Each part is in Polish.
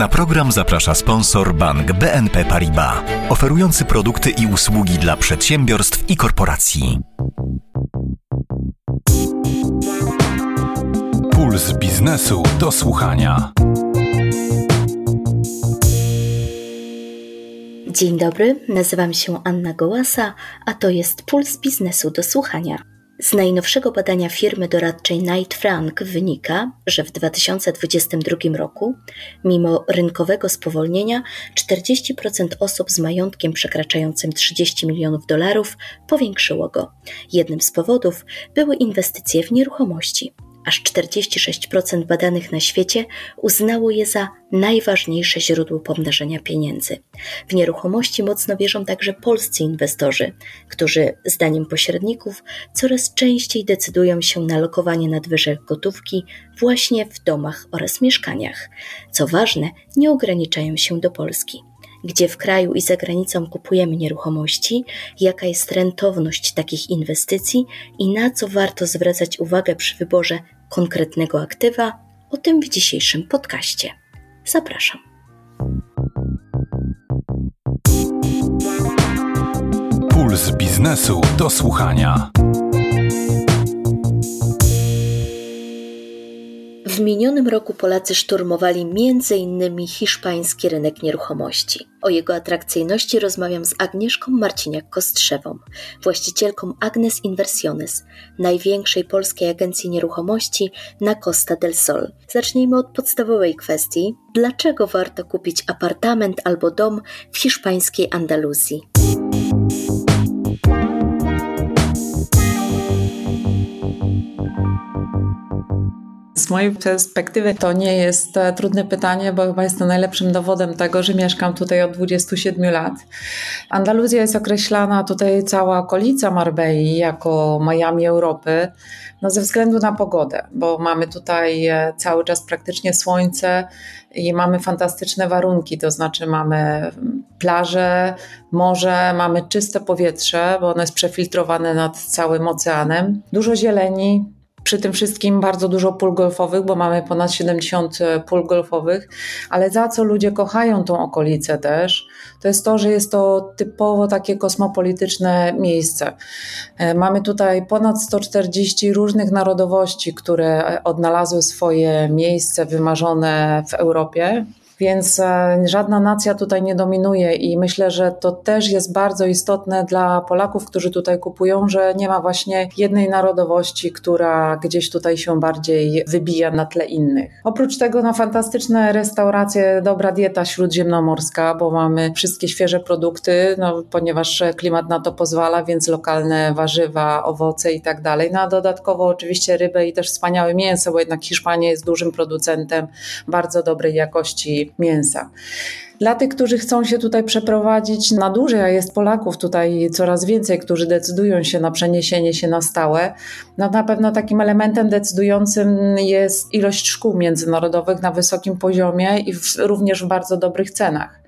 Na program zaprasza sponsor bank BNP Paribas, oferujący produkty i usługi dla przedsiębiorstw i korporacji. Puls biznesu do słuchania. Dzień dobry, nazywam się Anna Gołasa, a to jest Puls biznesu do słuchania. Z najnowszego badania firmy doradczej Knight Frank wynika, że w 2022 roku, mimo rynkowego spowolnienia, 40% osób z majątkiem przekraczającym 30 milionów dolarów powiększyło go. Jednym z powodów były inwestycje w nieruchomości. Aż 46% badanych na świecie uznało je za najważniejsze źródło pomnażania pieniędzy. W nieruchomości mocno wierzą także polscy inwestorzy, którzy, zdaniem pośredników, coraz częściej decydują się na lokowanie nadwyżek gotówki właśnie w domach oraz mieszkaniach. Co ważne, nie ograniczają się do Polski gdzie w kraju i za granicą kupujemy nieruchomości, jaka jest rentowność takich inwestycji i na co warto zwracać uwagę przy wyborze konkretnego aktywa, o tym w dzisiejszym podcaście. Zapraszam. Puls biznesu do słuchania. Minionym roku Polacy szturmowali m.in. hiszpański rynek nieruchomości. O jego atrakcyjności rozmawiam z Agnieszką Marciniak-Kostrzewą, właścicielką Agnes Inversiones, największej polskiej agencji nieruchomości na Costa del Sol. Zacznijmy od podstawowej kwestii: dlaczego warto kupić apartament albo dom w hiszpańskiej Andaluzji? Z mojej perspektywy to nie jest e, trudne pytanie, bo chyba jestem najlepszym dowodem tego, że mieszkam tutaj od 27 lat. Andaluzja jest określana tutaj cała okolica Marbei jako Miami Europy, no ze względu na pogodę, bo mamy tutaj e, cały czas praktycznie słońce i mamy fantastyczne warunki, to znaczy mamy plaże, morze, mamy czyste powietrze, bo ono jest przefiltrowane nad całym oceanem, dużo zieleni, przy tym wszystkim bardzo dużo pól golfowych, bo mamy ponad 70 e, pól golfowych, ale za co ludzie kochają tą okolicę też, to jest to, że jest to typowo takie kosmopolityczne miejsce. E, mamy tutaj ponad 140 różnych narodowości, które e, odnalazły swoje miejsce wymarzone w Europie więc e, żadna nacja tutaj nie dominuje i myślę, że to też jest bardzo istotne dla Polaków, którzy tutaj kupują, że nie ma właśnie jednej narodowości, która gdzieś tutaj się bardziej wybija na tle innych. Oprócz tego na fantastyczne restauracje, dobra dieta śródziemnomorska, bo mamy wszystkie świeże produkty, no, ponieważ klimat na to pozwala, więc lokalne warzywa, owoce i tak dalej. No a dodatkowo oczywiście rybę i też wspaniałe mięso, bo jednak Hiszpania jest dużym producentem bardzo dobrej jakości mięsa. Dla tych, którzy chcą się tutaj przeprowadzić na dłużej, a jest Polaków tutaj coraz więcej, którzy decydują się na przeniesienie się na stałe, no na pewno takim elementem decydującym jest ilość szkół międzynarodowych na wysokim poziomie i w, również w bardzo dobrych cenach.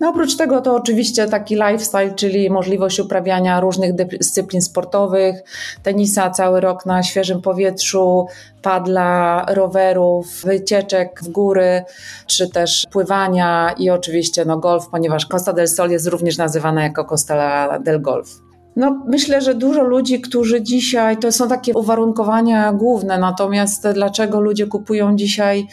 No oprócz tego to oczywiście taki lifestyle, czyli możliwość uprawiania różnych dyscyplin sportowych, tenisa cały rok na świeżym powietrzu, padla, rowerów, wycieczek w góry, czy też pływania i oczywiście no golf, ponieważ Costa del Sol jest również nazywana jako Costa del Golf. No, myślę, że dużo ludzi, którzy dzisiaj, to są takie uwarunkowania główne, natomiast dlaczego ludzie kupują dzisiaj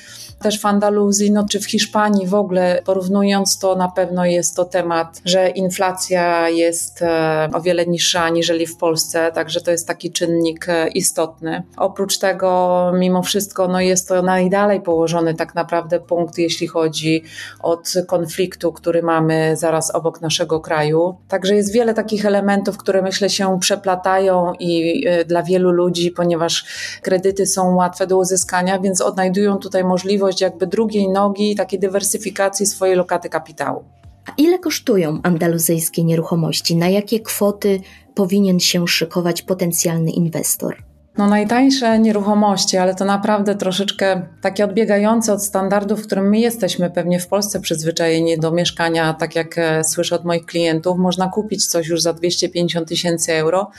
też w Andaluzji, no czy w Hiszpanii w ogóle, porównując to na pewno jest to temat, że inflacja jest e, o wiele niższa aniżeli w Polsce, także to jest taki czynnik e, istotny. Oprócz tego, mimo wszystko, no jest to najdalej położony tak naprawdę punkt, jeśli chodzi od konfliktu, który mamy zaraz obok naszego kraju. Także jest wiele takich elementów, które myślę się przeplatają i e, dla wielu ludzi, ponieważ kredyty są łatwe do uzyskania, więc odnajdują tutaj możliwość jakby drugiej nogi, takiej dywersyfikacji swojej lokaty kapitału. A ile kosztują andaluzyjskie nieruchomości? Na jakie kwoty powinien się szykować potencjalny inwestor? No najtańsze nieruchomości, ale to naprawdę troszeczkę takie odbiegające od standardów, w którym my jesteśmy pewnie w Polsce przyzwyczajeni do mieszkania, tak jak e, słyszę od moich klientów, można kupić coś już za 250 tysięcy euro,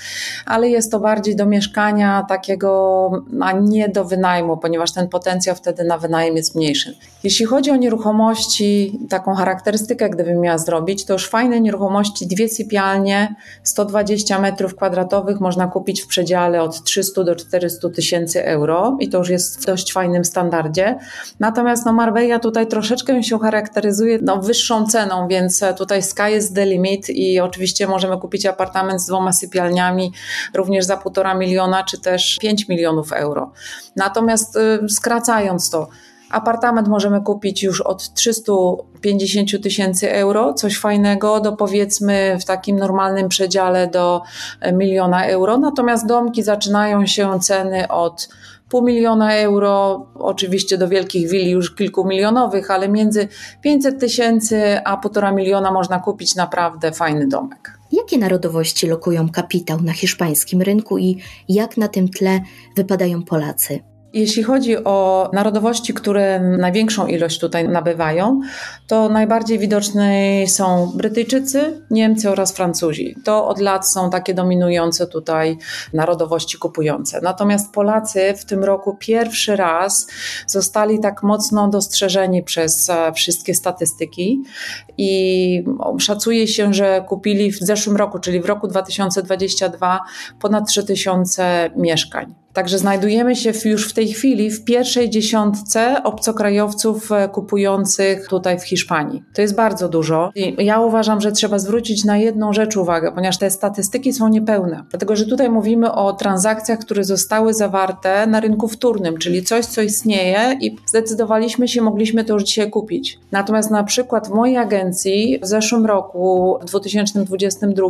ale jest to bardziej do mieszkania takiego, a nie do wynajmu, ponieważ ten potencjał wtedy na wynajem jest mniejszy. Jeśli chodzi o nieruchomości, taką charakterystykę, gdybym miała zrobić, to już fajne nieruchomości, dwie sypialnie, 120 metrów kwadratowych można kupić w przedziale od 300 do 400 tysięcy euro i to już jest w dość fajnym standardzie. Natomiast no Marbella tutaj troszeczkę się charakteryzuje no, wyższą ceną, więc tutaj sky is the limit i oczywiście możemy kupić apartament z dwoma sypialniami również za półtora miliona czy też 5 milionów euro. Natomiast y, skracając to, Apartament możemy kupić już od 350 tysięcy euro, coś fajnego, do powiedzmy w takim normalnym przedziale do e, miliona euro. Natomiast domki zaczynają się ceny od pół miliona euro, oczywiście do wielkich willi już kilkumilionowych, ale między 500 tysięcy a półtora miliona można kupić naprawdę fajny domek. Jakie narodowości lokują kapitał na hiszpańskim rynku i jak na tym tle wypadają Polacy? Jeśli chodzi o narodowości, które największą ilość tutaj nabywają, to najbardziej widoczne są Brytyjczycy, Niemcy oraz Francuzi. To od lat są takie dominujące tutaj narodowości kupujące. Natomiast Polacy w tym roku pierwszy raz zostali tak mocno dostrzeżeni przez e, wszystkie statystyki i szacuje się, że kupili w zeszłym roku, czyli w roku 2022 ponad 3000 mieszkań. Także znajdujemy się już w tej chwili w pierwszej dziesiątce obcokrajowców e, kupujących tutaj w Hiszpanii. To jest bardzo dużo. I ja uważam, że trzeba zwrócić na jedną rzecz uwagę, ponieważ te statystyki są niepełne. Dlatego, że tutaj mówimy o transakcjach, które zostały zawarte na rynku wtórnym, czyli coś, co istnieje i zdecydowaliśmy się, mogliśmy to już dzisiaj kupić. Natomiast na przykład w mojej agencji w zeszłym roku, w 2022,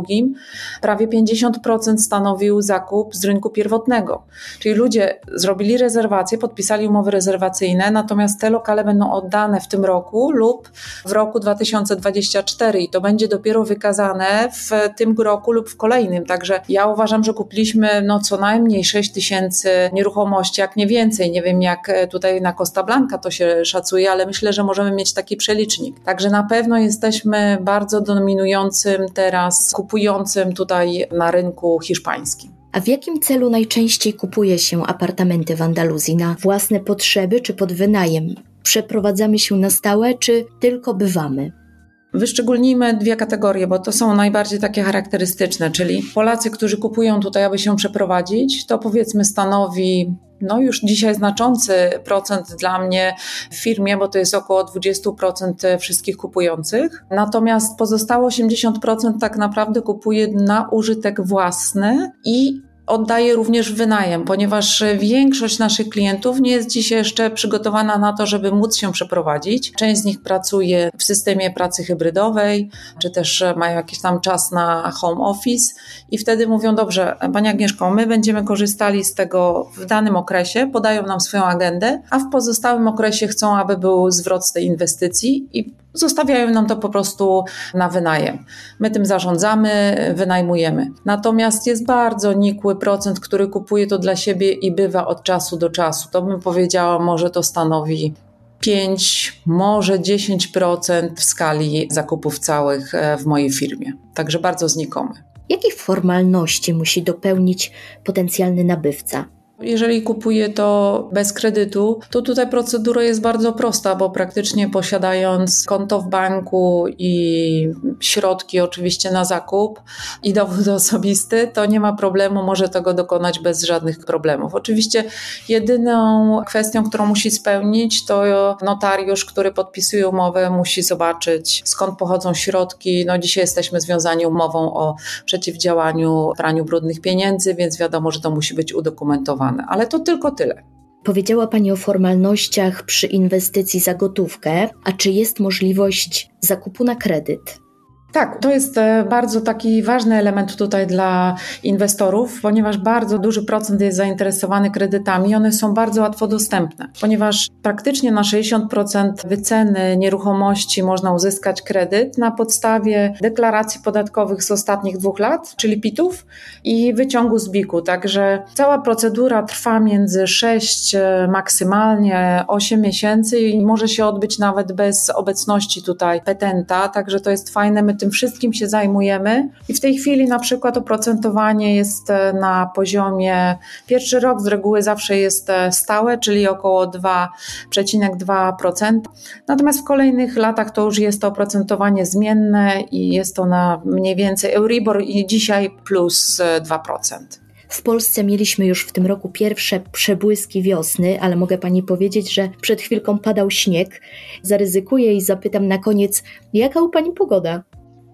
prawie 50% stanowił zakup z rynku pierwotnego. Czyli ludzie zrobili rezerwacje, podpisali umowy rezerwacyjne, natomiast te lokale będą oddane w tym roku lub w roku 2024 i to będzie dopiero wykazane w tym roku lub w kolejnym. Także ja uważam, że kupiliśmy no co najmniej 6 tysięcy nieruchomości, jak nie więcej. Nie wiem, jak tutaj na Costa Blanca to się szacuje, ale myślę, że możemy mieć taki przelicznik. Także na pewno jesteśmy bardzo dominującym teraz kupującym tutaj na rynku hiszpańskim. A w jakim celu najczęściej kupuje się apartamenty w Andaluzji? Na własne potrzeby czy pod wynajem? Przeprowadzamy się na stałe czy tylko bywamy? Wyszczególnijmy dwie kategorie, bo to są najbardziej takie charakterystyczne, czyli Polacy, którzy kupują tutaj, aby się przeprowadzić, to powiedzmy stanowi no już dzisiaj znaczący procent dla mnie w firmie, bo to jest około 20% wszystkich kupujących. Natomiast pozostałe 80% tak naprawdę kupuje na użytek własny i oddaje również wynajem, ponieważ większość naszych klientów nie jest dzisiaj jeszcze przygotowana na to, żeby móc się przeprowadzić. Część z nich pracuje w systemie pracy hybrydowej, czy też mają jakiś tam czas na home office i wtedy mówią, dobrze, Pani Agnieszko, my będziemy korzystali z tego w danym okresie, podają nam swoją agendę, a w pozostałym okresie chcą, aby był zwrot z tej inwestycji i zostawiają nam to po prostu na wynajem. My tym zarządzamy, wynajmujemy. Natomiast jest bardzo nikły procent, który kupuje to dla siebie i bywa od czasu do czasu. To bym powiedziała, może to stanowi 5, może 10% w skali zakupów całych e, w mojej firmie. Także bardzo znikomy. Jakich formalności musi dopełnić potencjalny nabywca? Jeżeli kupuję to bez kredytu, to tutaj procedura jest bardzo prosta, bo praktycznie posiadając konto w banku i środki oczywiście na zakup i dowód osobisty, to nie ma problemu, może tego dokonać bez żadnych problemów. Oczywiście jedyną kwestią, którą musi spełnić, to notariusz, który podpisuje umowę, musi zobaczyć skąd pochodzą środki. No dzisiaj jesteśmy związani umową o przeciwdziałaniu praniu brudnych pieniędzy, więc wiadomo, że to musi być udokumentowane ale to tylko tyle. Powiedziała Pani o formalnościach przy inwestycji za gotówkę, a czy jest możliwość zakupu na kredyt? Tak, to jest e, bardzo taki ważny element tutaj dla inwestorów, ponieważ bardzo duży procent jest zainteresowany kredytami. One są bardzo łatwo dostępne, ponieważ praktycznie na 60% wyceny nieruchomości można uzyskać kredyt na podstawie deklaracji podatkowych z ostatnich dwóch lat, czyli PIT-ów i wyciągu z BIK-u. Także cała procedura trwa między 6, e, maksymalnie 8 miesięcy i może się odbyć nawet bez obecności tutaj petenta, także to jest fajne. My tym wszystkim się zajmujemy i w tej chwili na przykład oprocentowanie jest e, na poziomie, pierwszy rok z reguły zawsze jest e, stałe, czyli około 2,2%. Natomiast w kolejnych latach to już jest to oprocentowanie zmienne i jest to na mniej więcej Euribor i dzisiaj plus 2%. E, w Polsce mieliśmy już w tym roku pierwsze przebłyski wiosny, ale mogę pani powiedzieć, że przed chwilką padał śnieg. Zaryzykuję i zapytam na koniec, jaka u pani pogoda?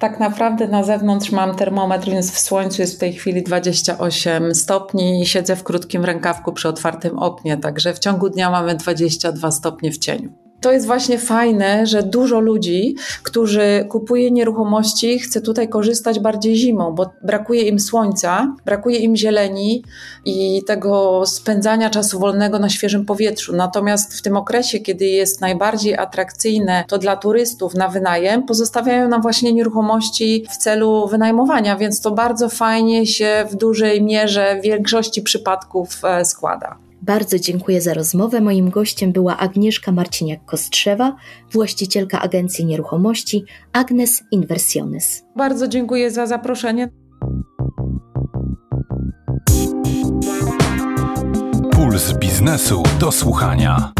Tak naprawdę na zewnątrz mam termometr, więc w słońcu jest w tej chwili 28 stopni i siedzę w krótkim rękawku przy otwartym oknie, także w ciągu dnia mamy 22 stopnie w cieniu to jest właśnie fajne, że dużo ludzi, którzy kupuje nieruchomości, chce tutaj korzystać bardziej zimą, bo brakuje im słońca, brakuje im zieleni i tego spędzania czasu wolnego na świeżym powietrzu. Natomiast w tym okresie, kiedy jest najbardziej atrakcyjne to dla turystów na wynajem, pozostawiają nam właśnie nieruchomości w celu wynajmowania, więc to bardzo fajnie się w dużej mierze w większości przypadków e, składa. Bardzo dziękuję za rozmowę. Moim gościem była Agnieszka Marciniak-Kostrzewa, właścicielka agencji nieruchomości Agnes Inversiones. Bardzo dziękuję za zaproszenie. Puls biznesu do słuchania.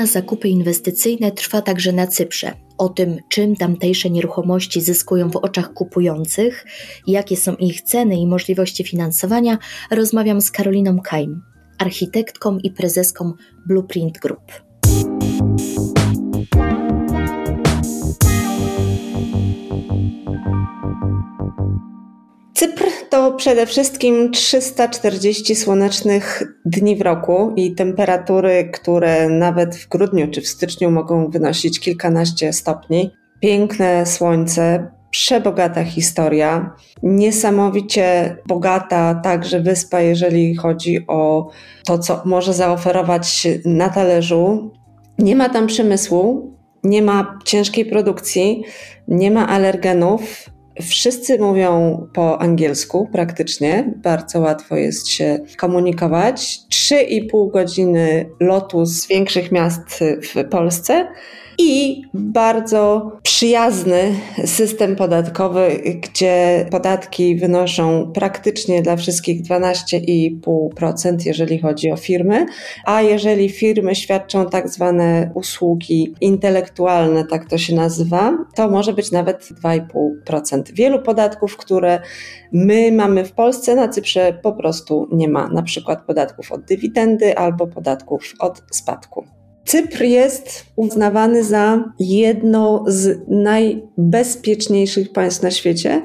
Na zakupy inwestycyjne trwa także na Cyprze. O tym, czym tamtejsze nieruchomości zyskują w oczach kupujących, jakie są ich ceny i możliwości finansowania, rozmawiam z Karoliną Kajm, architektką i prezeską Blueprint Group. Przede wszystkim 340 słonecznych dni w roku i temperatury, które nawet w grudniu czy w styczniu mogą wynosić kilkanaście stopni. Piękne słońce, przebogata historia, niesamowicie bogata także wyspa, jeżeli chodzi o to, co może zaoferować na talerzu. Nie ma tam przemysłu, nie ma ciężkiej produkcji, nie ma alergenów, Wszyscy mówią po angielsku praktycznie, bardzo łatwo jest się komunikować. 3,5 godziny lotu z większych miast w Polsce i bardzo przyjazny system podatkowy, gdzie podatki wynoszą praktycznie dla wszystkich 12,5%, jeżeli chodzi o firmy, a jeżeli firmy świadczą tak zwane usługi intelektualne, tak to się nazywa, to może być nawet 2,5%. Wielu podatków, które my mamy w Polsce, na Cyprze po prostu nie ma, na przykład podatków od dywidendy albo podatków od spadku. Cypr jest uznawany za jedno z najbezpieczniejszych państw na świecie.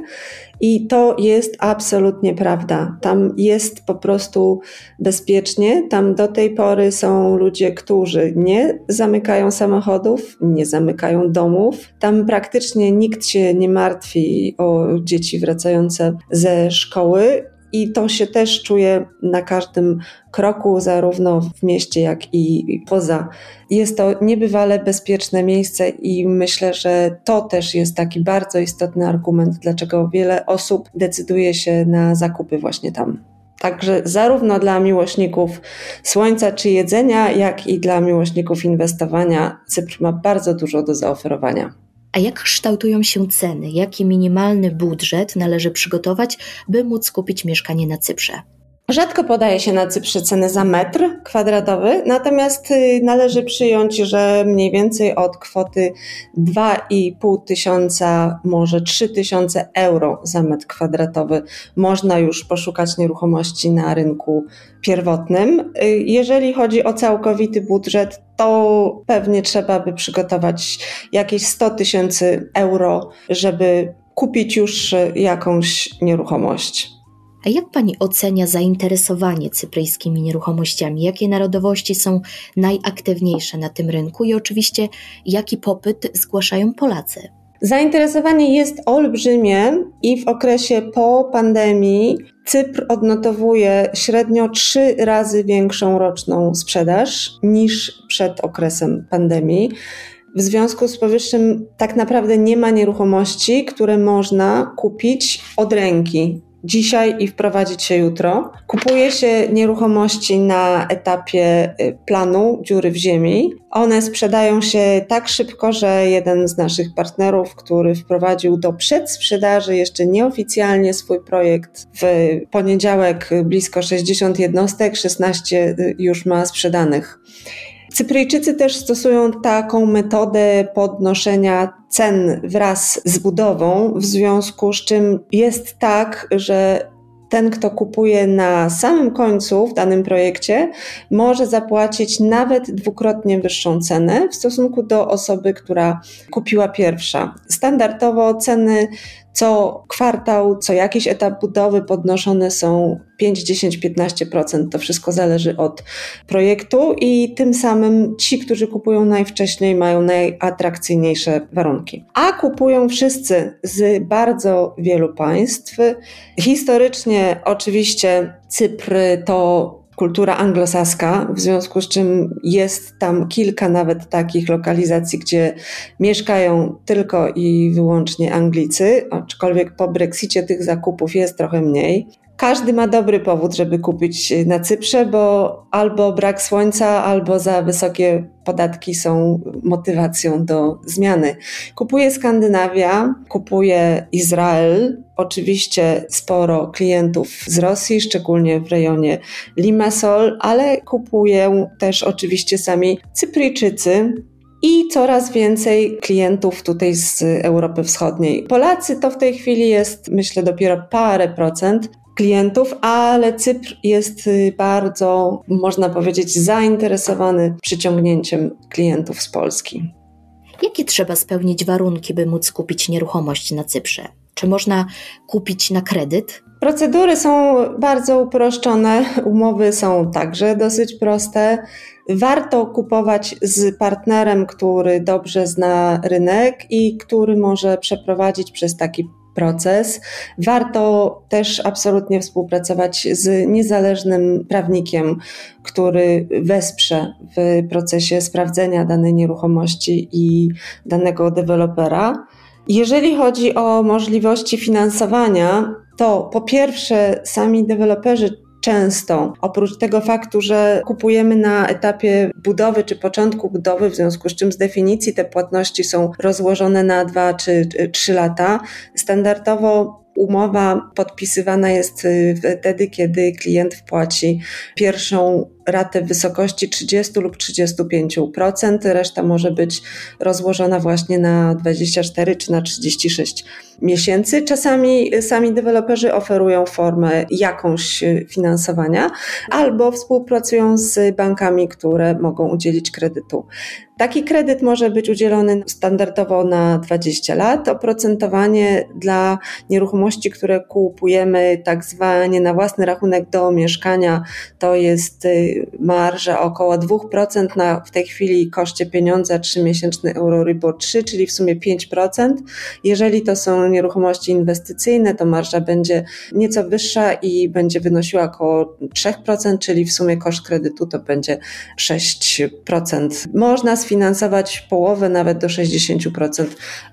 I to jest absolutnie prawda. Tam jest po prostu bezpiecznie. Tam do tej pory są ludzie, którzy nie zamykają samochodów, nie zamykają domów. Tam praktycznie nikt się nie martwi o dzieci wracające ze szkoły. I to się też czuje na każdym kroku, zarówno w mieście, jak i poza. Jest to niebywale bezpieczne miejsce i myślę, że to też jest taki bardzo istotny argument, dlaczego wiele osób decyduje się na zakupy właśnie tam. Także zarówno dla miłośników słońca czy jedzenia, jak i dla miłośników inwestowania, Cypr ma bardzo dużo do zaoferowania. A jak kształtują się ceny? Jaki minimalny budżet należy przygotować, by móc kupić mieszkanie na Cyprze? Rzadko podaje się na Cyprze ceny za metr kwadratowy, natomiast y, należy przyjąć, że mniej więcej od kwoty 2,5 tysiąca, może 3 tysiące euro za metr kwadratowy można już poszukać nieruchomości na rynku pierwotnym. Y, jeżeli chodzi o całkowity budżet, to pewnie trzeba by przygotować jakieś 100 tysięcy euro, żeby kupić już jakąś nieruchomość. A jak pani ocenia zainteresowanie cypryjskimi nieruchomościami? Jakie narodowości są najaktywniejsze na tym rynku i oczywiście jaki popyt zgłaszają Polacy? Zainteresowanie jest olbrzymie i w okresie po pandemii Cypr odnotowuje średnio trzy razy większą roczną sprzedaż niż przed okresem pandemii. W związku z powyższym tak naprawdę nie ma nieruchomości, które można kupić od ręki dzisiaj i wprowadzić się jutro. Kupuje się nieruchomości na etapie y, planu dziury w ziemi. One sprzedają się tak szybko, że jeden z naszych partnerów, który wprowadził do przedsprzedaży jeszcze nieoficjalnie swój projekt w poniedziałek blisko 60 jednostek, 16 y, już ma sprzedanych. Cypryjczycy też stosują taką metodę podnoszenia cen wraz z budową, w związku z czym jest tak, że ten, kto kupuje na samym końcu w danym projekcie, może zapłacić nawet dwukrotnie wyższą cenę w stosunku do osoby, która kupiła pierwsza. Standardowo ceny co kwartał, co jakiś etap budowy podnoszone są 5, 10, 15%. To wszystko zależy od projektu i tym samym ci, którzy kupują najwcześniej, mają najatrakcyjniejsze warunki. A kupują wszyscy z bardzo wielu państw. Historycznie oczywiście Cypr to kultura anglosaska, w związku z czym jest tam kilka nawet takich lokalizacji, gdzie mieszkają tylko i wyłącznie Anglicy, aczkolwiek po Brexicie tych zakupów jest trochę mniej. Każdy ma dobry powód, żeby kupić na Cyprze, bo albo brak słońca, albo za wysokie podatki są motywacją do zmiany. Kupuje Skandynawia, kupuje Izrael, oczywiście sporo klientów z Rosji, szczególnie w rejonie Limassol, ale kupują też oczywiście sami Cypryjczycy, i coraz więcej klientów tutaj z Europy Wschodniej. Polacy to w tej chwili jest, myślę, dopiero parę procent klientów, ale Cypr jest y, bardzo, można powiedzieć, zainteresowany przyciągnięciem klientów z Polski. Jakie trzeba spełnić warunki, by móc kupić nieruchomość na Cyprze? Czy można kupić na kredyt? Procedury są bardzo uproszczone, umowy są także dosyć proste. Warto kupować z partnerem, który dobrze zna rynek i który może przeprowadzić przez taki proces. Warto też absolutnie współpracować z niezależnym prawnikiem, który wesprze w procesie sprawdzenia danej nieruchomości i danego dewelopera. Jeżeli chodzi o możliwości finansowania, to po pierwsze sami deweloperzy często. Oprócz tego faktu, że kupujemy na etapie budowy czy początku budowy, w związku z czym z definicji te płatności są rozłożone na dwa czy trzy lata, standardowo umowa podpisywana jest y, wtedy, kiedy klient wpłaci pierwszą ratę w wysokości 30 lub 35%, reszta może być rozłożona właśnie na 24 czy na 36 miesięcy. Czasami sami deweloperzy oferują formę jakąś finansowania albo współpracują z bankami, które mogą udzielić kredytu. Taki kredyt może być udzielony standardowo na 20 lat. Oprocentowanie dla nieruchomości, które kupujemy tak zwanie na własny rachunek do mieszkania, to jest marża około 2% na w tej chwili koszcie pieniądza 3-miesięczny Euroribor 3, czyli w sumie 5%. Jeżeli to są nieruchomości inwestycyjne, to marża będzie nieco wyższa i będzie wynosiła około 3%, czyli w sumie koszt kredytu to będzie 6%. Można sfinansować połowę, nawet do 60%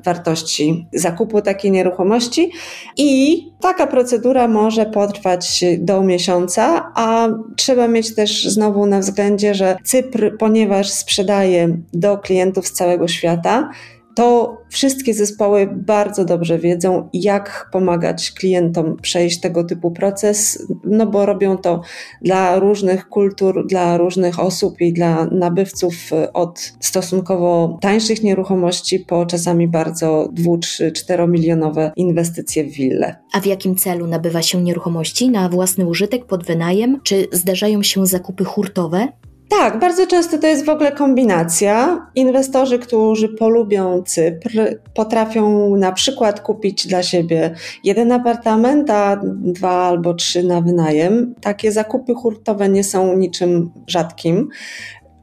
wartości zakupu takiej nieruchomości i taka procedura może potrwać do miesiąca, a trzeba mieć też znowu na względzie, że Cypr, ponieważ sprzedaje do klientów z całego świata, to wszystkie zespoły bardzo dobrze wiedzą, jak pomagać klientom przejść tego typu proces, no bo robią to dla różnych kultur, dla różnych osób i dla nabywców od stosunkowo tańszych nieruchomości po czasami bardzo dwu, trzy, czteromilionowe inwestycje w wille. A w jakim celu nabywa się nieruchomości? Na własny użytek, pod wynajem? Czy zdarzają się zakupy hurtowe? Tak, bardzo często to jest w ogóle kombinacja. Inwestorzy, którzy polubią Cypr, potrafią na przykład kupić dla siebie jeden apartament, a dwa albo trzy na wynajem. Takie zakupy hurtowe nie są niczym rzadkim.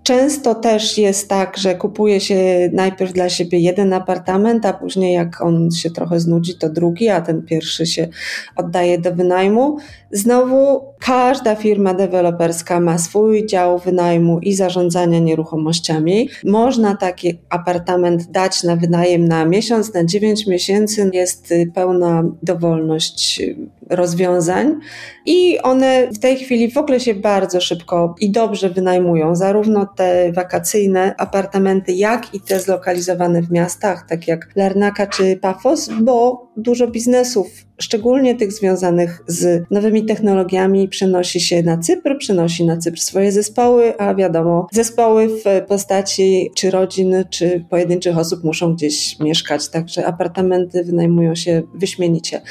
Często też jest tak, że kupuje się najpierw dla siebie jeden apartament, a później jak on się trochę znudzi, to drugi, a ten pierwszy się oddaje do wynajmu. Znowu każda firma deweloperska ma swój dział wynajmu i zarządzania nieruchomościami. Można taki apartament dać na wynajem na miesiąc, na 9 miesięcy. Jest pełna dowolność rozwiązań i one w tej chwili w ogóle się bardzo szybko i dobrze wynajmują, zarówno te wakacyjne apartamenty, jak i te zlokalizowane w miastach, tak jak Larnaka czy Pafos, bo dużo biznesów szczególnie tych związanych z nowymi technologiami, przenosi się na Cypr, przenosi na Cypr swoje zespoły, a wiadomo, zespoły w postaci czy rodzin, czy pojedynczych osób muszą gdzieś mieszkać, także apartamenty wynajmują się wyśmienicie.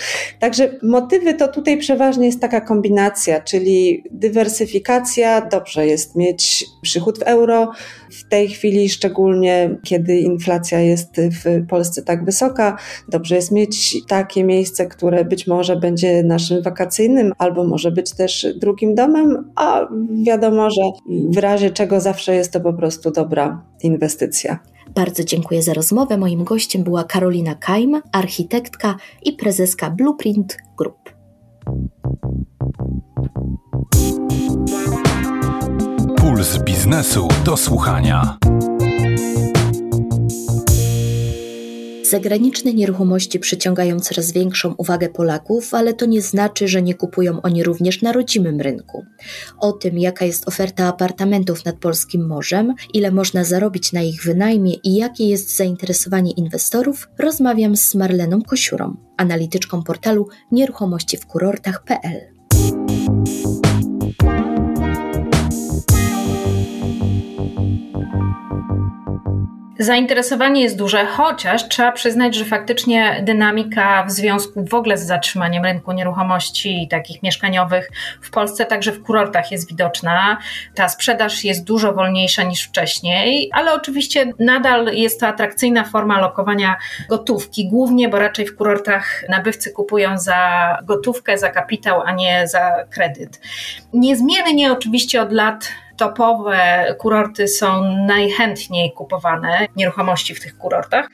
Także motywy to tutaj przeważnie jest taka kombinacja, czyli dywersyfikacja, dobrze jest mieć przychód w euro, w tej chwili szczególnie kiedy inflacja jest w Polsce tak wysoka, dobrze jest mieć takie miejsce, które być może będzie naszym wakacyjnym, albo może być też drugim domem, a wiadomo, że w razie czego zawsze jest to po prostu dobra inwestycja. Bardzo dziękuję za rozmowę. Moim gościem była Karolina Kajm, architektka i prezeska Blueprint Group. Puls biznesu do słuchania. Zagraniczne nieruchomości przyciągają coraz większą uwagę Polaków, ale to nie znaczy, że nie kupują oni również na rodzimym rynku. O tym, jaka jest oferta apartamentów nad polskim morzem, ile można zarobić na ich wynajmie i jakie jest zainteresowanie inwestorów, rozmawiam z Marleną Kosiurą, analityczką portalu nieruchomości Zainteresowanie jest duże, chociaż trzeba przyznać, że faktycznie dynamika w związku w ogóle z zatrzymaniem rynku nieruchomości takich mieszkaniowych w Polsce, także w kurortach jest widoczna. Ta sprzedaż jest dużo wolniejsza niż wcześniej, ale oczywiście nadal jest to atrakcyjna forma lokowania gotówki, głównie, bo raczej w kurortach nabywcy kupują za gotówkę, za kapitał, a nie za kredyt. Niezmiennie oczywiście od lat topowe kurorty są najchętniej kupowane, nieruchomości w tych kurortach.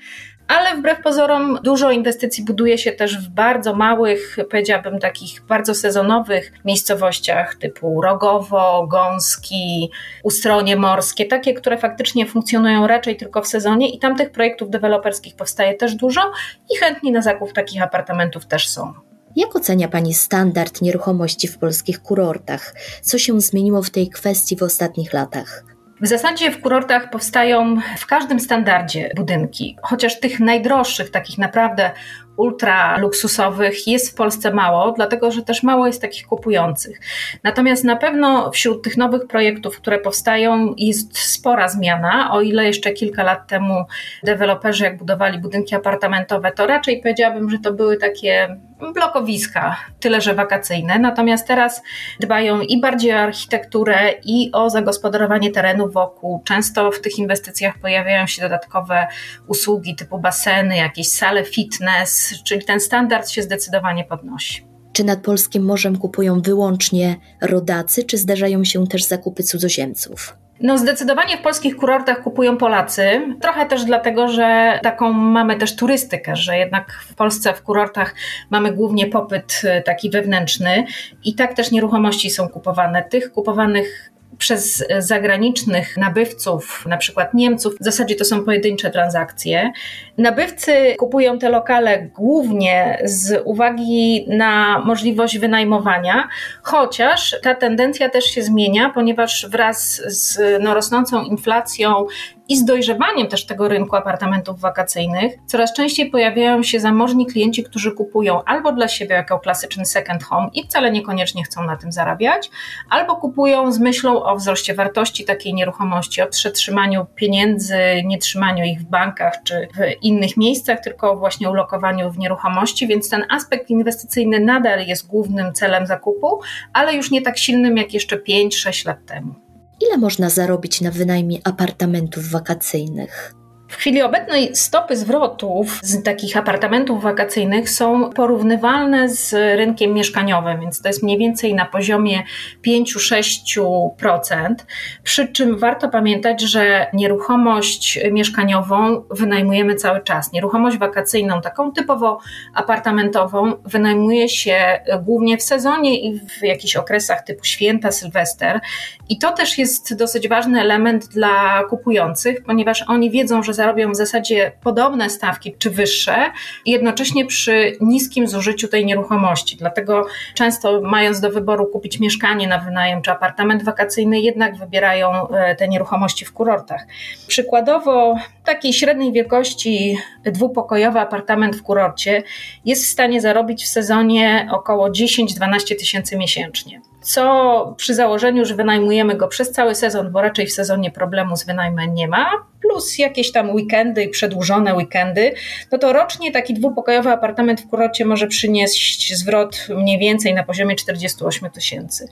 Ale wbrew pozorom dużo inwestycji buduje się też w bardzo małych, powiedziałabym takich bardzo sezonowych miejscowościach typu Rogowo, Gąski, Ustronie Morskie, takie, które faktycznie funkcjonują raczej tylko w sezonie i tam tych projektów deweloperskich powstaje też dużo i chętni na zakup takich apartamentów też są. Jak ocenia Pani standard nieruchomości w polskich kurortach? Co się zmieniło w tej kwestii w ostatnich latach? W zasadzie w kurortach powstają w każdym standardzie budynki, chociaż tych najdroższych, takich naprawdę ultra luksusowych jest w Polsce mało, dlatego że też mało jest takich kupujących. Natomiast na pewno wśród tych nowych projektów, które powstają, jest spora zmiana. O ile jeszcze kilka lat temu deweloperzy, jak budowali budynki apartamentowe, to raczej powiedziałabym, że to były takie blokowiska, tyle że wakacyjne. Natomiast teraz dbają i bardziej o architekturę, i o zagospodarowanie terenu wokół. Często w tych inwestycjach pojawiają się dodatkowe usługi typu baseny, jakieś sale fitness, czyli ten standard się zdecydowanie podnosi. Czy nad polskim morzem kupują wyłącznie rodacy, czy zdarzają się też zakupy cudzoziemców? No zdecydowanie w polskich kurortach kupują Polacy. Trochę też dlatego, że taką mamy też turystykę, że jednak w Polsce w kurortach mamy głównie popyt e, taki wewnętrzny i tak też nieruchomości są kupowane. Tych kupowanych przez zagranicznych nabywców, na przykład Niemców, w zasadzie to są pojedyncze transakcje. Nabywcy kupują te lokale głównie z uwagi na możliwość wynajmowania, chociaż ta tendencja też się zmienia, ponieważ wraz z no, rosnącą inflacją i z dojrzewaniem też tego rynku apartamentów wakacyjnych coraz częściej pojawiają się zamożni klienci, którzy kupują albo dla siebie jako klasyczny second home i wcale niekoniecznie chcą na tym zarabiać, albo kupują z myślą o wzroście wartości takiej nieruchomości, o przetrzymaniu pieniędzy, nie trzymaniu ich w bankach czy w innych miejscach, tylko właśnie ulokowaniu w nieruchomości, więc ten aspekt inwestycyjny nadal jest głównym celem zakupu, ale już nie tak silnym jak jeszcze 5-6 lat temu. Ile można zarobić na wynajmie apartamentów wakacyjnych? W chwili obecnej stopy zwrotów z takich apartamentów wakacyjnych są porównywalne z rynkiem mieszkaniowym, więc to jest mniej więcej na poziomie 5-6%. Przy czym warto pamiętać, że nieruchomość mieszkaniową wynajmujemy cały czas. Nieruchomość wakacyjną, taką typowo apartamentową, wynajmuje się głównie w sezonie i w jakichś okresach typu święta, sylwester. I to też jest dosyć ważny element dla kupujących, ponieważ oni wiedzą, że zarobią w zasadzie podobne stawki czy wyższe, jednocześnie przy niskim zużyciu tej nieruchomości. Dlatego często mając do wyboru kupić mieszkanie na wynajem czy apartament wakacyjny, jednak wybierają e, te nieruchomości w kurortach. Przykładowo takiej średniej wielkości dwupokojowy apartament w kurorcie jest w stanie zarobić w sezonie około 10-12 tysięcy miesięcznie co przy założeniu, że wynajmujemy go przez cały sezon, bo raczej w sezonie problemu z wynajmem nie ma, plus jakieś tam weekendy i przedłużone weekendy, no to rocznie taki dwupokojowy apartament w kurorcie może przynieść zwrot mniej więcej na poziomie 48 tysięcy.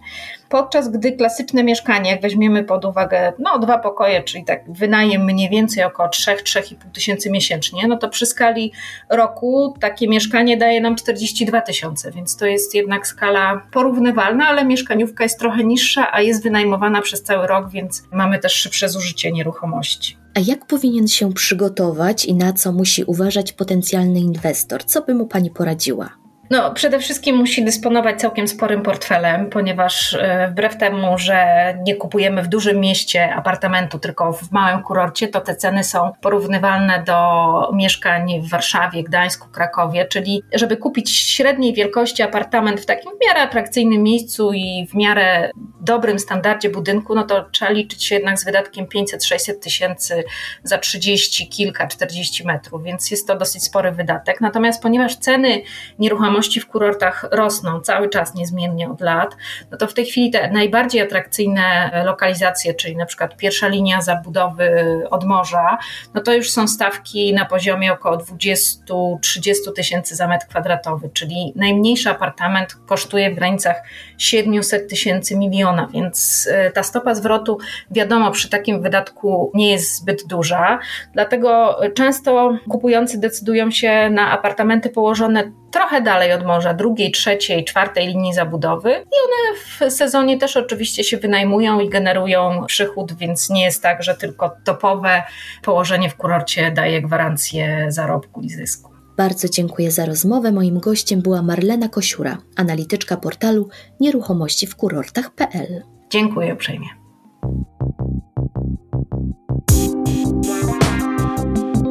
Podczas gdy klasyczne mieszkanie, jak weźmiemy pod uwagę no, dwa pokoje, czyli tak wynajem mniej więcej około 3-3,5 tysięcy miesięcznie, no to przy skali roku takie mieszkanie daje nam 42 tysiące, więc to jest jednak skala porównywalna, ale mieszkaniówka jest trochę niższa, a jest wynajmowana przez cały rok, więc mamy też szybsze zużycie nieruchomości. A jak powinien się przygotować i na co musi uważać potencjalny inwestor? Co by mu Pani poradziła? No, przede wszystkim musi dysponować całkiem sporym portfelem, ponieważ e, wbrew temu, że nie kupujemy w dużym mieście apartamentu, tylko w małym kurorcie, to te ceny są porównywalne do mieszkań w Warszawie, Gdańsku, Krakowie, czyli żeby kupić średniej wielkości apartament w takim w miarę atrakcyjnym miejscu i w miarę dobrym standardzie budynku, no to trzeba liczyć się jednak z wydatkiem 500-600 tysięcy za 30, kilka, 40 metrów, więc jest to dosyć spory wydatek. Natomiast ponieważ ceny nieruchomości w kurortach rosną cały czas niezmiennie od lat, no to w tej chwili te najbardziej atrakcyjne lokalizacje, czyli na przykład pierwsza linia zabudowy od morza, no to już są stawki na poziomie około 20-30 tysięcy za metr kwadratowy, czyli najmniejszy apartament kosztuje w granicach 700 tysięcy miliona, więc e, ta stopa zwrotu wiadomo przy takim wydatku nie jest zbyt duża, dlatego często kupujący decydują się na apartamenty położone trochę dalej od morza, drugiej, trzeciej, czwartej linii zabudowy i one w sezonie też oczywiście się wynajmują i generują przychód, więc nie jest tak, że tylko topowe położenie w kurorcie daje gwarancję zarobku i zysku. Bardzo dziękuję za rozmowę. Moim gościem była Marlena Kosiura, analityczka portalu nieruchomości w kurortach.pl. Dziękuję uprzejmie.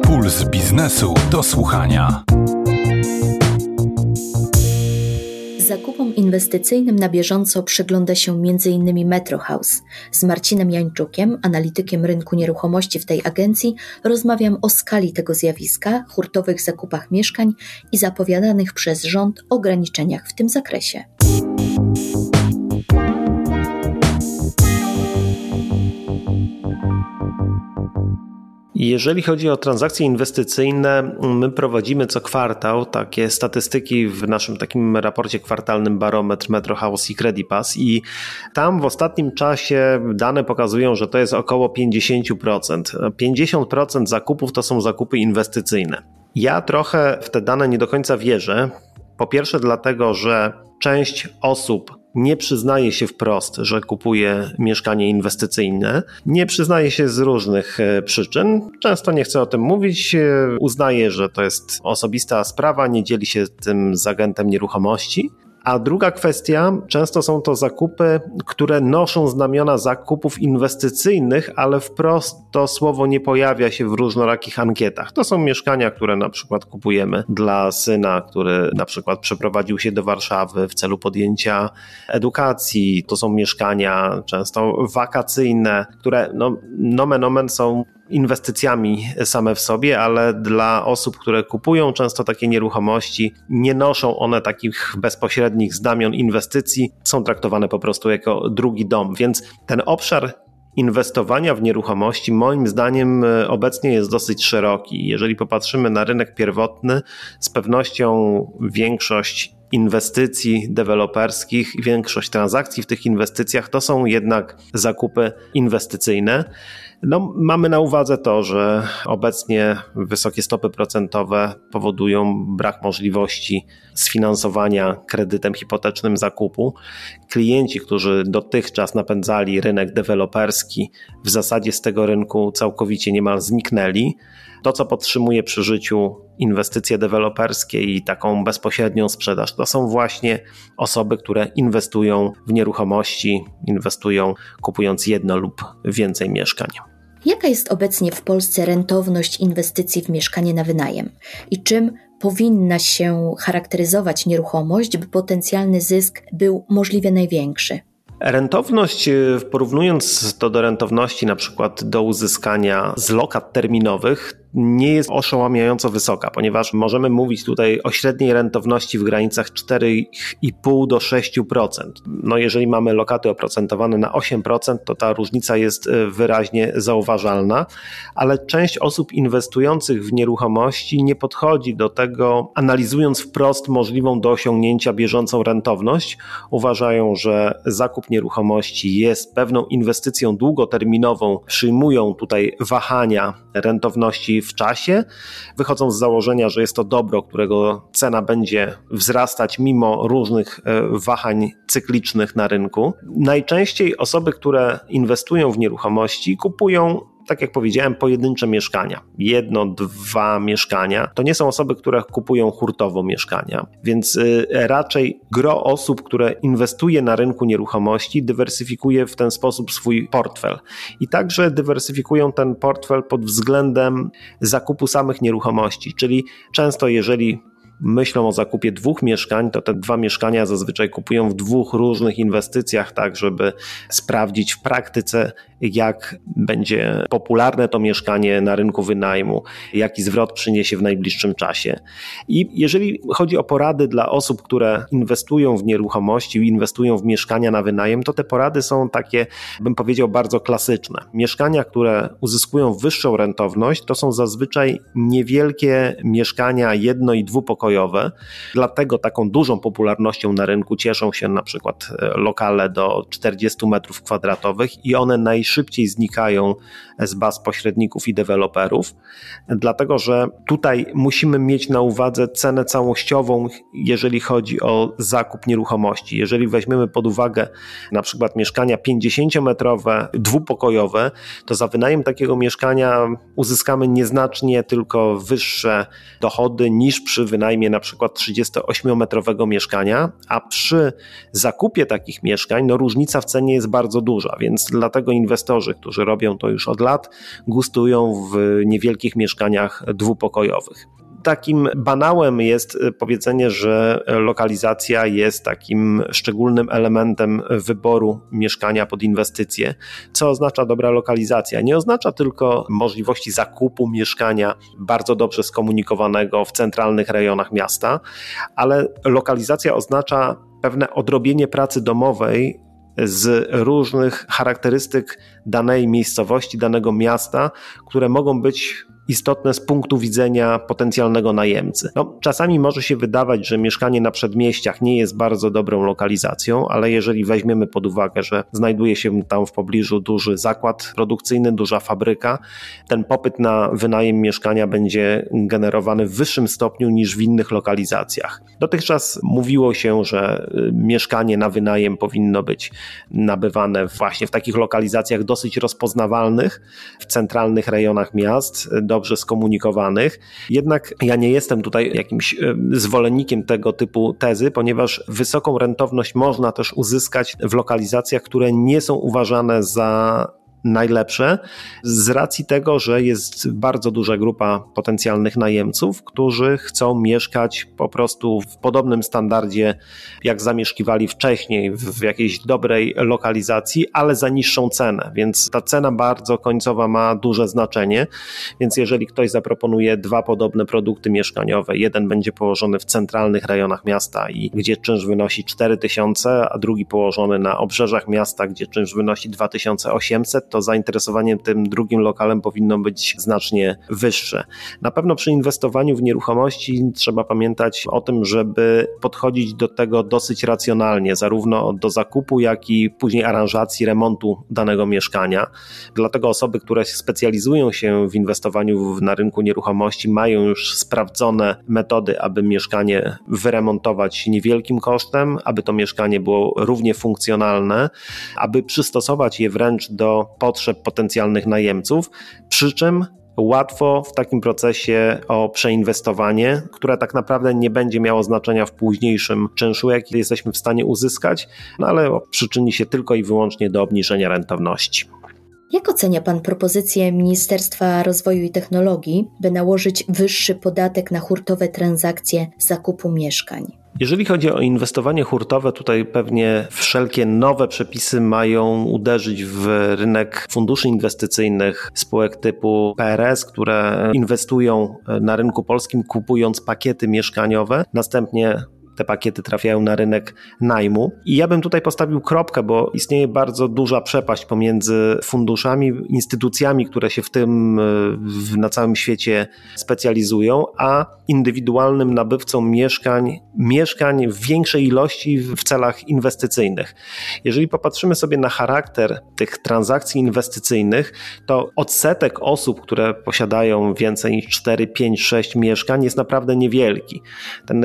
Puls biznesu do słuchania. Zakupom inwestycyjnym na bieżąco przygląda się m.in. Metro House. Z Marcinem Jańczukiem, analitykiem rynku nieruchomości w tej agencji, rozmawiam o skali tego zjawiska, hurtowych zakupach mieszkań i zapowiadanych przez rząd ograniczeniach w tym zakresie. Jeżeli chodzi o transakcje inwestycyjne, my prowadzimy co kwartał takie statystyki w naszym takim raporcie kwartalnym Barometr Metro House i Credipass i tam w ostatnim czasie dane pokazują, że to jest około 50%. 50% zakupów to są zakupy inwestycyjne. Ja trochę w te dane nie do końca wierzę. Po pierwsze dlatego, że część osób nie przyznaje się wprost, że kupuje mieszkanie inwestycyjne. Nie przyznaje się z różnych e, przyczyn. Często nie chce o tym mówić. E, uznaje, że to jest osobista sprawa, nie dzieli się tym z agentem nieruchomości. A druga kwestia, często są to zakupy, które noszą znamiona zakupów inwestycyjnych, ale wprost to słowo nie pojawia się w różnorakich ankietach. To są mieszkania, które na przykład kupujemy dla syna, który na przykład przeprowadził się do Warszawy w celu podjęcia edukacji. To są mieszkania często wakacyjne, które no, nomen omen są inwestycjami same w sobie, ale dla osób, które kupują często takie nieruchomości, nie noszą one takich bezpośrednich znamion inwestycji, są traktowane po prostu jako drugi dom. Więc ten obszar inwestowania w nieruchomości moim zdaniem e, obecnie jest dosyć szeroki. Jeżeli popatrzymy na rynek pierwotny, z pewnością większość inwestycji deweloperskich i większość transakcji w tych inwestycjach to są jednak zakupy inwestycyjne. No, mamy na uwadze to, że obecnie wysokie stopy procentowe powodują brak możliwości sfinansowania kredytem hipotecznym zakupu. Klienci, którzy dotychczas napędzali rynek deweloperski, w zasadzie z tego rynku całkowicie niemal zniknęli. To, co podtrzymuje przy życiu inwestycje deweloperskie i taką bezpośrednią sprzedaż, to są właśnie osoby, które inwestują w nieruchomości, inwestują kupując jedno lub więcej mieszkań. Jaka jest obecnie w Polsce rentowność inwestycji w mieszkanie na wynajem i czym powinna się charakteryzować nieruchomość, by potencjalny zysk był możliwie największy? Rentowność, porównując to do rentowności na przykład do uzyskania z lokat terminowych, nie jest oszałamiająco wysoka, ponieważ możemy mówić tutaj o średniej rentowności w granicach 4,5 do 6%. No jeżeli mamy lokaty oprocentowane na 8%, to ta różnica jest e, wyraźnie zauważalna, ale część osób inwestujących w nieruchomości nie podchodzi do tego analizując wprost możliwą do osiągnięcia bieżącą rentowność. Uważają, że zakup nieruchomości jest pewną inwestycją długoterminową, przyjmują tutaj wahania rentowności w czasie, wychodzą z założenia, że jest to dobro, którego cena będzie wzrastać mimo różnych e, wahań cyklicznych na rynku. Najczęściej osoby, które inwestują w nieruchomości, kupują tak jak powiedziałem, pojedyncze mieszkania. Jedno, dwa mieszkania. To nie są osoby, które kupują hurtowo mieszkania, więc y, raczej gro osób, które inwestuje na rynku nieruchomości, dywersyfikuje w ten sposób swój portfel. I także dywersyfikują ten portfel pod względem zakupu samych nieruchomości, czyli często jeżeli myślą o zakupie dwóch mieszkań, to te dwa mieszkania zazwyczaj kupują w dwóch różnych inwestycjach, tak żeby sprawdzić w praktyce, jak będzie popularne to mieszkanie na rynku wynajmu, jaki zwrot przyniesie w najbliższym czasie. I jeżeli chodzi o porady dla osób, które inwestują w nieruchomości, inwestują w mieszkania na wynajem, to te porady są takie, bym powiedział, bardzo klasyczne. Mieszkania, które uzyskują wyższą rentowność, to są zazwyczaj niewielkie mieszkania jedno- i dwupokojowe. Dlatego taką dużą popularnością na rynku cieszą się na przykład e, lokale do 40 metrów kwadratowych i one najszybciej szybciej znikają z baz pośredników i deweloperów, dlatego że tutaj musimy mieć na uwadze cenę całościową, jeżeli chodzi o zakup nieruchomości. Jeżeli weźmiemy pod uwagę na przykład mieszkania 50-metrowe, dwupokojowe, to za wynajem takiego mieszkania uzyskamy nieznacznie tylko wyższe dochody niż przy wynajmie na przykład 38-metrowego mieszkania, a przy zakupie takich mieszkań no różnica w cenie jest bardzo duża, więc dlatego inwestorzy, którzy robią to już od lat, gustują w niewielkich mieszkaniach dwupokojowych takim banałem jest powiedzenie, że lokalizacja jest takim szczególnym elementem wyboru mieszkania pod inwestycje. Co oznacza dobra lokalizacja? Nie oznacza tylko możliwości zakupu mieszkania bardzo dobrze skomunikowanego w centralnych rejonach miasta, ale lokalizacja oznacza pewne odrobienie pracy domowej z różnych charakterystyk danej miejscowości, danego miasta, które mogą być istotne z punktu widzenia potencjalnego najemcy. No, czasami może się wydawać, że mieszkanie na przedmieściach nie jest bardzo dobrą lokalizacją, ale jeżeli weźmiemy pod uwagę, że znajduje się tam w pobliżu duży zakład produkcyjny, duża fabryka, ten popyt na wynajem mieszkania będzie generowany w wyższym stopniu niż w innych lokalizacjach. Dotychczas mówiło się, że y, mieszkanie na wynajem powinno być nabywane właśnie w takich lokalizacjach dosyć rozpoznawalnych, w centralnych rejonach miast, dobrze skomunikowanych. Jednak ja nie jestem tutaj jakimś e, zwolennikiem tego typu tezy, ponieważ wysoką rentowność można też uzyskać w lokalizacjach, które nie są uważane za najlepsze z racji tego, że jest bardzo duża grupa potencjalnych najemców, którzy chcą mieszkać po prostu w podobnym standardzie, jak zamieszkiwali wcześniej, w jakiejś dobrej lokalizacji, ale za niższą cenę. Więc ta cena bardzo końcowa ma duże znaczenie. Więc jeżeli ktoś zaproponuje dwa podobne produkty mieszkaniowe, jeden będzie położony w centralnych rejonach miasta i gdzie czynsz wynosi 4000, a drugi położony na obrzeżach miasta, gdzie czynsz wynosi 2800, to zainteresowanie tym drugim lokalem powinno być znacznie wyższe. Na pewno przy inwestowaniu w nieruchomości trzeba pamiętać o tym, żeby podchodzić do tego dosyć racjonalnie, zarówno do zakupu, jak i później aranżacji, remontu danego mieszkania. Dlatego osoby, które specjalizują się w inwestowaniu na rynku nieruchomości, mają już sprawdzone metody, aby mieszkanie wyremontować niewielkim kosztem, aby to mieszkanie było równie funkcjonalne, aby przystosować je wręcz do potrzeb potencjalnych najemców, przy czym łatwo w takim procesie o przeinwestowanie, które tak naprawdę nie będzie miało znaczenia w późniejszym czynszu, jaki jesteśmy w stanie uzyskać, no ale przyczyni się tylko i wyłącznie do obniżenia rentowności. Jak ocenia Pan propozycję Ministerstwa Rozwoju i Technologii, by nałożyć wyższy podatek na hurtowe transakcje zakupu mieszkań? Jeżeli chodzi o inwestowanie hurtowe, tutaj pewnie wszelkie nowe przepisy mają uderzyć w rynek funduszy inwestycyjnych, spółek typu PRS, które inwestują na rynku polskim, kupując pakiety mieszkaniowe, następnie te pakiety trafiają na rynek najmu. I ja bym tutaj postawił kropkę, bo istnieje bardzo duża przepaść pomiędzy funduszami, instytucjami, które się w tym na całym świecie specjalizują, a indywidualnym nabywcą mieszkań, mieszkań w większej ilości w celach inwestycyjnych. Jeżeli popatrzymy sobie na charakter tych transakcji inwestycyjnych, to odsetek osób, które posiadają więcej niż 4, 5, 6 mieszkań jest naprawdę niewielki. Ten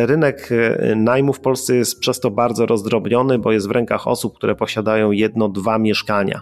rynek najmu w Polsce jest przez to bardzo rozdrobniony, bo jest w rękach osób, które posiadają jedno, dwa mieszkania.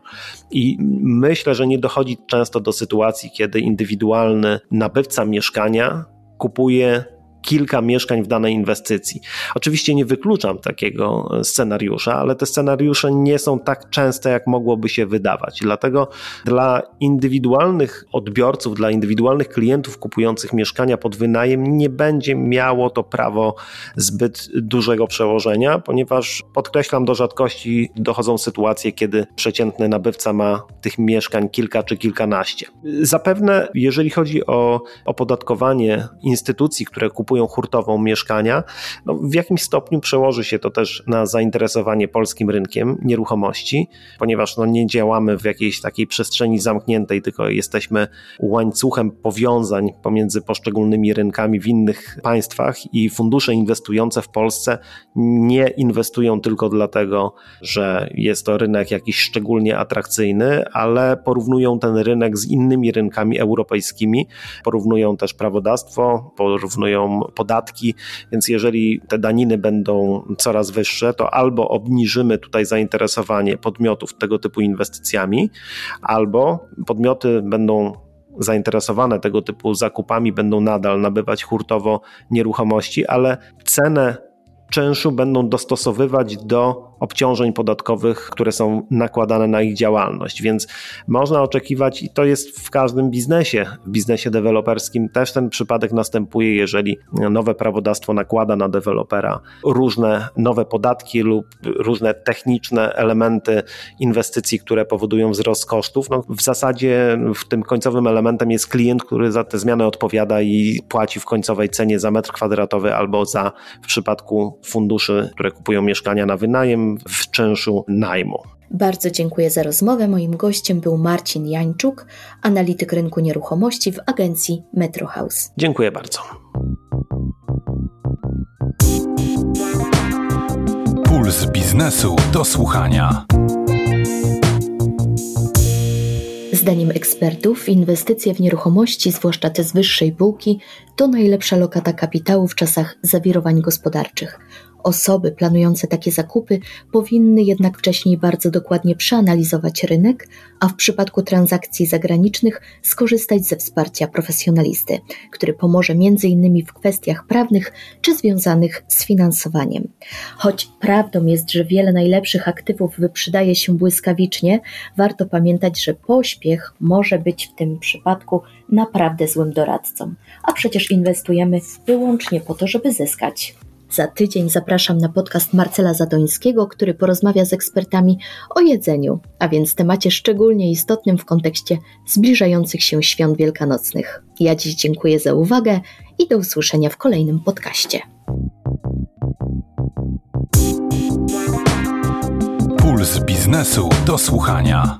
I myślę, że nie dochodzi często do sytuacji, kiedy indywidualny nabywca mieszkania kupuje kilka mieszkań w danej inwestycji. Oczywiście nie wykluczam takiego scenariusza, ale te scenariusze nie są tak częste, jak mogłoby się wydawać. Dlatego dla indywidualnych odbiorców, dla indywidualnych klientów kupujących mieszkania pod wynajem nie będzie miało to prawo zbyt dużego przełożenia, ponieważ podkreślam, do rzadkości dochodzą sytuacje, kiedy przeciętny nabywca ma tych mieszkań kilka czy kilkanaście. Zapewne, jeżeli chodzi o opodatkowanie instytucji, które kupują kupują hurtową mieszkania, no w jakimś stopniu przełoży się to też na zainteresowanie polskim rynkiem nieruchomości, ponieważ no nie działamy w jakiejś takiej przestrzeni zamkniętej, tylko jesteśmy łańcuchem powiązań pomiędzy poszczególnymi rynkami w innych państwach i fundusze inwestujące w Polsce nie inwestują tylko dlatego, że jest to rynek jakiś szczególnie atrakcyjny, ale porównują ten rynek z innymi rynkami europejskimi, porównują też prawodawstwo, porównują podatki, więc jeżeli te daniny będą coraz wyższe, to albo obniżymy tutaj zainteresowanie podmiotów tego typu inwestycjami, albo podmioty będą zainteresowane tego typu zakupami, będą nadal nabywać hurtowo nieruchomości, ale cenę czynszu będą dostosowywać do obciążeń podatkowych, które są nakładane na ich działalność. Więc można oczekiwać, i to jest w każdym biznesie, w biznesie deweloperskim też ten przypadek następuje, jeżeli nowe prawodawstwo nakłada na dewelopera różne nowe podatki lub różne techniczne elementy inwestycji, które powodują wzrost kosztów. No, w zasadzie w tym końcowym elementem jest klient, który za te zmiany odpowiada i płaci w końcowej cenie za metr kwadratowy albo za w przypadku funduszy, które kupują mieszkania na wynajem w czynszu najmu. Bardzo dziękuję za rozmowę. Moim gościem był Marcin Jańczuk, analityk rynku nieruchomości w agencji Metro House. Dziękuję bardzo. Puls biznesu do słuchania. Zdaniem ekspertów, inwestycje w nieruchomości, zwłaszcza te z wyższej półki, to najlepsza lokata kapitału w czasach zawirowań gospodarczych. Osoby planujące takie zakupy powinny jednak wcześniej bardzo dokładnie przeanalizować rynek, a w przypadku transakcji zagranicznych skorzystać ze wsparcia profesjonalisty, który pomoże m.in. w kwestiach prawnych czy związanych z finansowaniem. Choć prawdą jest, że wiele najlepszych aktywów wyprzedaje się błyskawicznie, warto pamiętać, że pośpiech może być w tym przypadku naprawdę złym doradcą, a przecież inwestujemy wyłącznie po to, żeby zyskać. Za tydzień zapraszam na podcast Marcela Zadońskiego, który porozmawia z ekspertami o jedzeniu, a więc temacie szczególnie istotnym w kontekście zbliżających się świąt wielkanocnych. Ja dziś dziękuję za uwagę i do usłyszenia w kolejnym podcaście. Puls biznesu do słuchania.